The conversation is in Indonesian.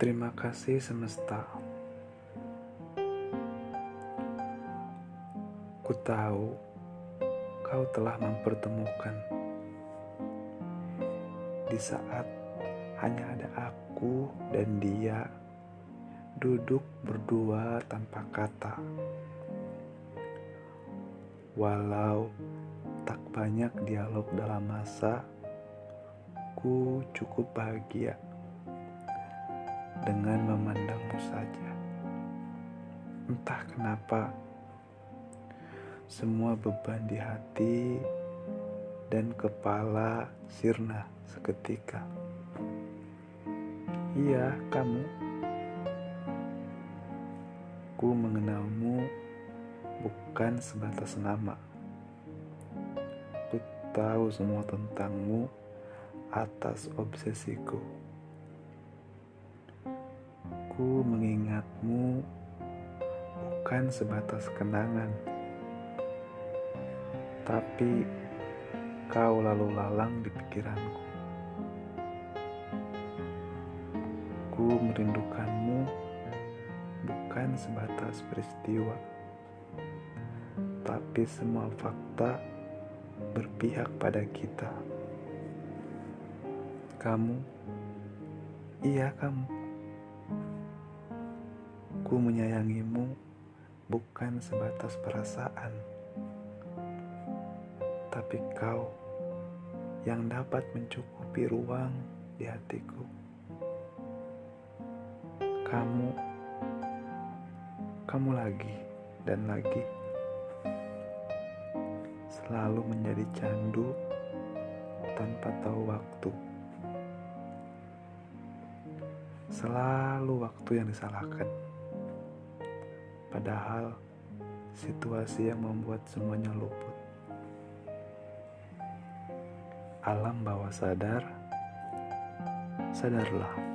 Terima kasih semesta. Ku tahu kau telah mempertemukan di saat hanya ada aku dan dia duduk berdua tanpa kata. Walau tak banyak dialog dalam masa, ku cukup bahagia dengan memandangmu saja. Entah kenapa, semua beban di hati dan kepala sirna seketika. Iya, kamu. Ku mengenalmu bukan sebatas nama. Ku tahu semua tentangmu atas obsesiku. Ku mengingatmu bukan sebatas kenangan, tapi kau lalu lalang di pikiranku. Ku merindukanmu bukan sebatas peristiwa, tapi semua fakta berpihak pada kita. Kamu, iya kamu. Ku menyayangimu bukan sebatas perasaan, tapi kau yang dapat mencukupi ruang di hatiku. Kamu, kamu lagi dan lagi selalu menjadi candu tanpa tahu waktu. Selalu waktu yang disalahkan. Padahal situasi yang membuat semuanya luput. Alam bawah sadar, sadarlah.